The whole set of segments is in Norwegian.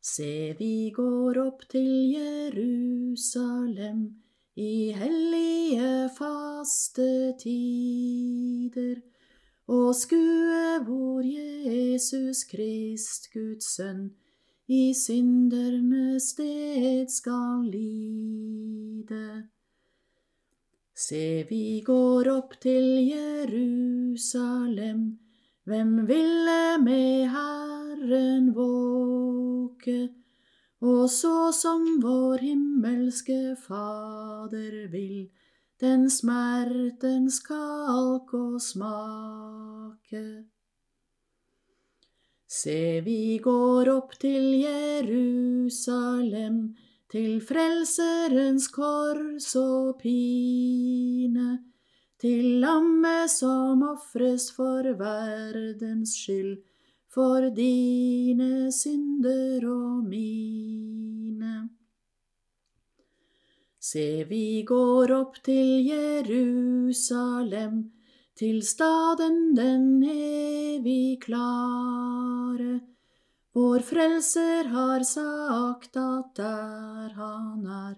Se, vi går opp til Jerusalem i hellige faste tider og skue hvor Jesus Krist, Guds sønn, i syndernes sted skal lide. Se, vi går opp til Jerusalem, hvem ville med Herren våke? Og så som vår himmelske Fader vil, den smertens kalk og smake. Se, vi går opp til Jerusalem, til Frelserens kors og pine, til lammet som ofres for verdens skyld, for dine synder og mine. Se, vi går opp til Jerusalem, til staden den evig klare. Vår Frelser har sagt at der han er,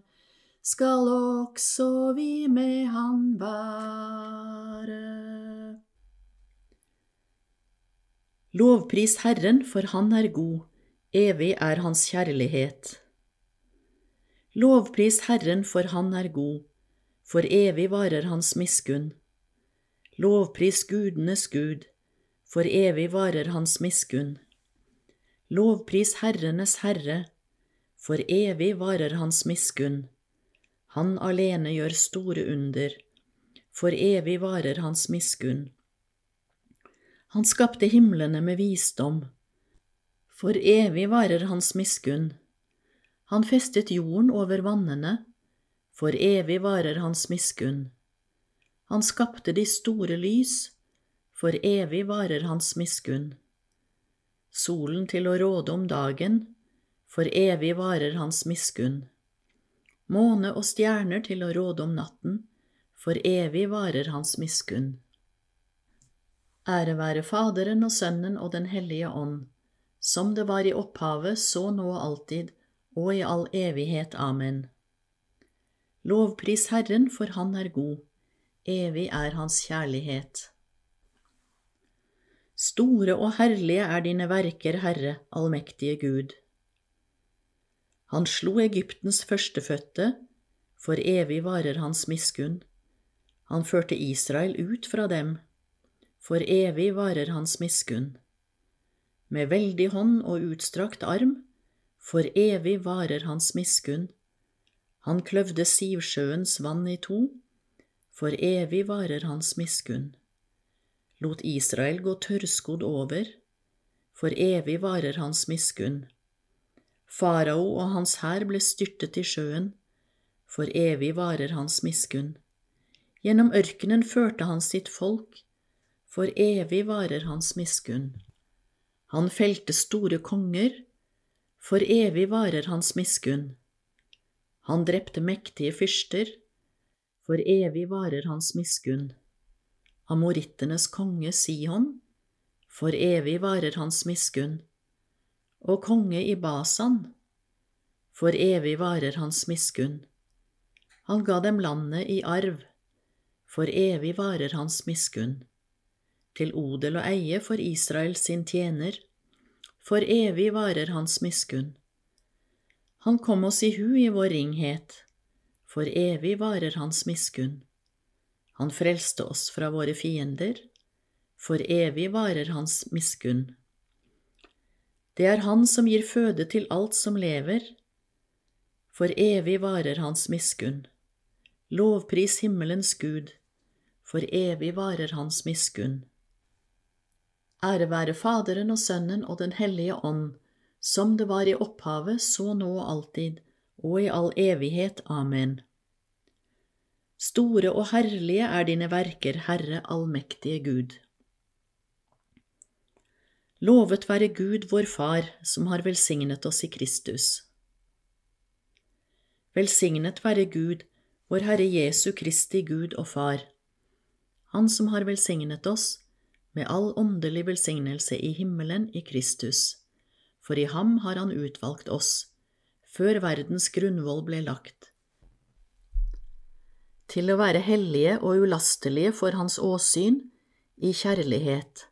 skal også vi med han være. Lovpris Herren, for han er god, evig er hans kjærlighet. Lovpris Herren, for Han er god, for evig varer Hans miskunn. Lovpris gudenes Gud, for evig varer Hans miskunn. Lovpris Herrenes Herre, for evig varer Hans miskunn. Han alene gjør store under, for evig varer Hans miskunn. Han skapte himlene med visdom, for evig varer Hans miskunn. Han festet jorden over vannene, for evig varer hans miskunn. Han skapte de store lys, for evig varer hans miskunn. Solen til å råde om dagen, for evig varer hans miskunn. Måne og stjerner til å råde om natten, for evig varer hans miskunn. Ære være Faderen og Sønnen og Den hellige ånd, som det var i opphavet, så nå og alltid, og i all evighet. Amen. Lovpris Herren, for Han er god, evig er Hans kjærlighet. Store og herlige er dine verker, Herre, allmektige Gud. Han slo Egyptens førstefødte, for evig varer hans miskunn. Han førte Israel ut fra dem, for evig varer hans miskunn. Med veldig hånd og utstrakt arm for evig varer hans miskunn. Han kløvde Sivsjøens vann i to, for evig varer hans miskunn. Lot Israel gå tørrskodd over, for evig varer hans miskunn. Farao og hans hær ble styrtet i sjøen, for evig varer hans miskunn. Gjennom ørkenen førte han sitt folk, for evig varer hans miskunn. Han felte store konger, for evig varer hans miskunn. Han drepte mektige fyrster, for evig varer hans miskunn. Amorittenes konge Sihon, for evig varer hans miskunn. Og konge i Basan, for evig varer hans miskunn. Han ga dem landet i arv, for evig varer hans miskunn. Til odel og eie for Israel sin tjener, for evig varer hans miskunn. Han kom oss i hu i vår ringhet, for evig varer hans miskunn. Han frelste oss fra våre fiender, for evig varer hans miskunn. Det er Han som gir føde til alt som lever, for evig varer hans miskunn. Lovpris himmelens Gud, for evig varer hans miskunn. Ære være Faderen og Sønnen og Den hellige ånd, som det var i opphavet, så nå og alltid, og i all evighet. Amen. Store og herlige er dine verker, Herre allmektige Gud. Lovet være Gud vår Far, som har velsignet oss i Kristus. Velsignet være Gud, vår Herre Jesu Kristi Gud og Far, Han som har velsignet oss med all åndelig velsignelse i himmelen i Kristus, for i ham har Han utvalgt oss før verdens grunnvoll ble lagt, til å være hellige og ulastelige for Hans åsyn i kjærlighet.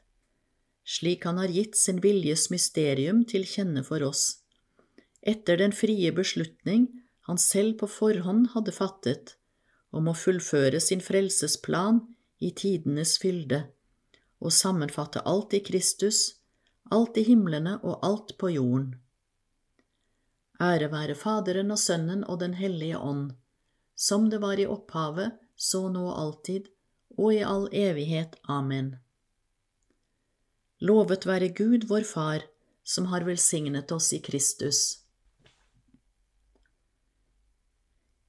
slik Han har gitt sin viljes mysterium til kjenne for oss, etter den frie beslutning Han selv på forhånd hadde fattet, om å fullføre sin frelsesplan i tidenes fylde, og sammenfatte alt i Kristus, alt i himlene og alt på jorden. Ære være Faderen og Sønnen og Den hellige ånd, som det var i opphavet, så nå og alltid, og i all evighet. Amen. Lovet være Gud vår Far, som har velsignet oss i Kristus.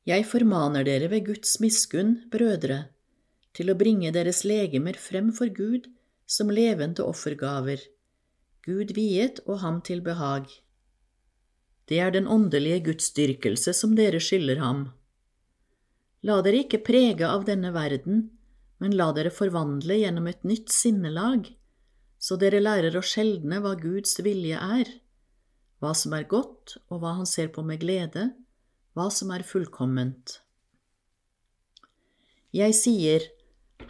Jeg formaner dere ved Guds miskunn, brødre, til å bringe deres legemer frem for Gud som levende offergaver, Gud viet og ham til behag. Det er den åndelige gudsdyrkelse som dere skylder ham. La dere ikke prege av denne verden, men la dere forvandle gjennom et nytt sinnelag, så dere lærer å skjelne hva Guds vilje er, hva som er godt og hva Han ser på med glede, hva som er fullkomment. Jeg sier,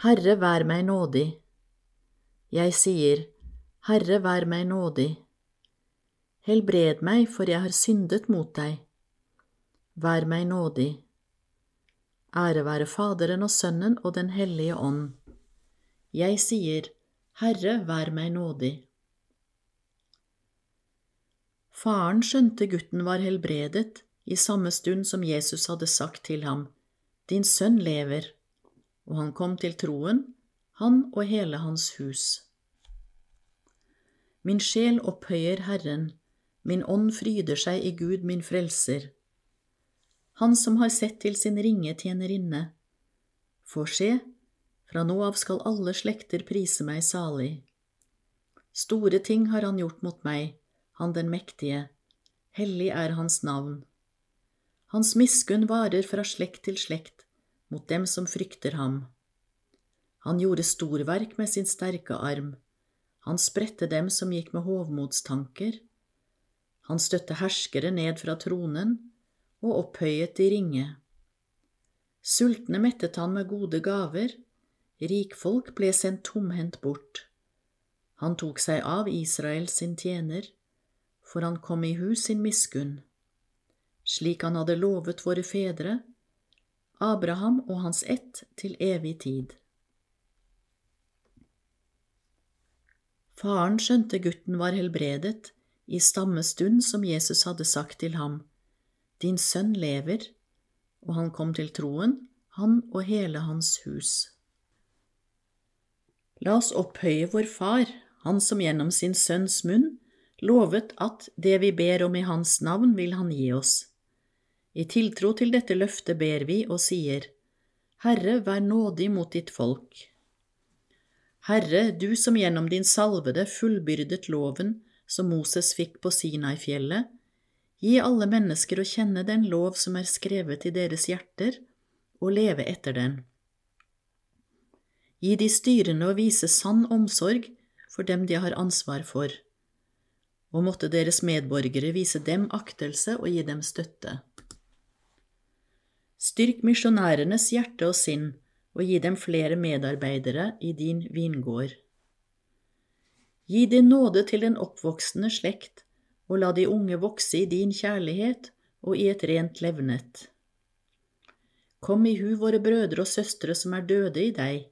Herre, vær meg nådig. Jeg sier, Herre, vær meg nådig. Helbred meg, for jeg har syndet mot deg. Vær meg nådig. Ære være Faderen og Sønnen og Den hellige ånd. Jeg sier, Herre, vær meg nådig. Faren skjønte gutten var helbredet i samme stund som Jesus hadde sagt til ham, Din sønn lever, og han kom til troen, han og hele hans hus. Min sjel opphøyer Herren, Min ånd fryder seg i Gud min frelser. Han som har sett til sin ringe tjenerinne. For se, fra nå av skal alle slekter prise meg salig. Store ting har han gjort mot meg, han den mektige, hellig er hans navn. Hans miskunn varer fra slekt til slekt mot dem som frykter ham. Han gjorde storverk med sin sterke arm, han spredte dem som gikk med hovmodstanker. Han støtte herskere ned fra tronen og opphøyet de ringe. Sultne mettet han med gode gaver, rikfolk ble sendt tomhendt bort. Han tok seg av Israel sin tjener, for han kom i hus sin miskunn, slik han hadde lovet våre fedre, Abraham og hans ett til evig tid. Faren skjønte gutten var helbredet, i samme stund som Jesus hadde sagt til ham, Din sønn lever, og han kom til troen, han og hele hans hus. La oss opphøye vår Far, Han som gjennom sin Sønns munn lovet at det vi ber om i Hans navn, vil Han gi oss. I tiltro til dette løftet ber vi og sier, Herre, vær nådig mot ditt folk. Herre, du som gjennom din salvede fullbyrdet loven som Moses fikk på Sinai-fjellet, gi alle mennesker å kjenne den lov som er skrevet i deres hjerter, og leve etter den. Gi de styrende og vise sann omsorg for dem de har ansvar for, og måtte deres medborgere vise dem aktelse og gi dem støtte. Styrk misjonærenes hjerte og sinn, og gi dem flere medarbeidere i din vingård. Gi din nåde til den oppvoksende slekt, og la de unge vokse i din kjærlighet og i et rent levnet. Kom i hu våre brødre og søstre som er døde i deg,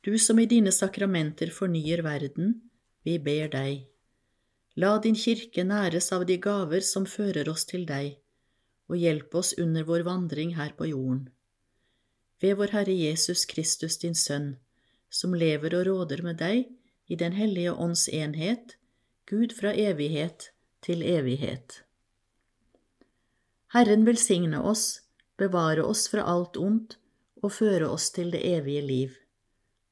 du som i dine sakramenter fornyer verden, vi ber deg. La din kirke næres av de gaver som fører oss til deg, og hjelp oss under vår vandring her på jorden. Ved vår Herre Jesus Kristus, din Sønn, som lever og råder med deg i Den hellige ånds enhet, Gud fra evighet til evighet. Herren velsigne oss, bevare oss fra alt ondt og føre oss til det evige liv.